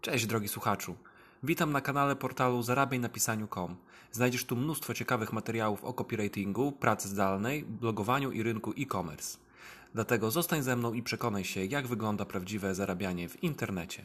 Cześć drogi słuchaczu. Witam na kanale portalu zarabiajnapisaniu.com. Znajdziesz tu mnóstwo ciekawych materiałów o copywritingu, pracy zdalnej, blogowaniu i rynku e-commerce. Dlatego zostań ze mną i przekonaj się, jak wygląda prawdziwe zarabianie w internecie.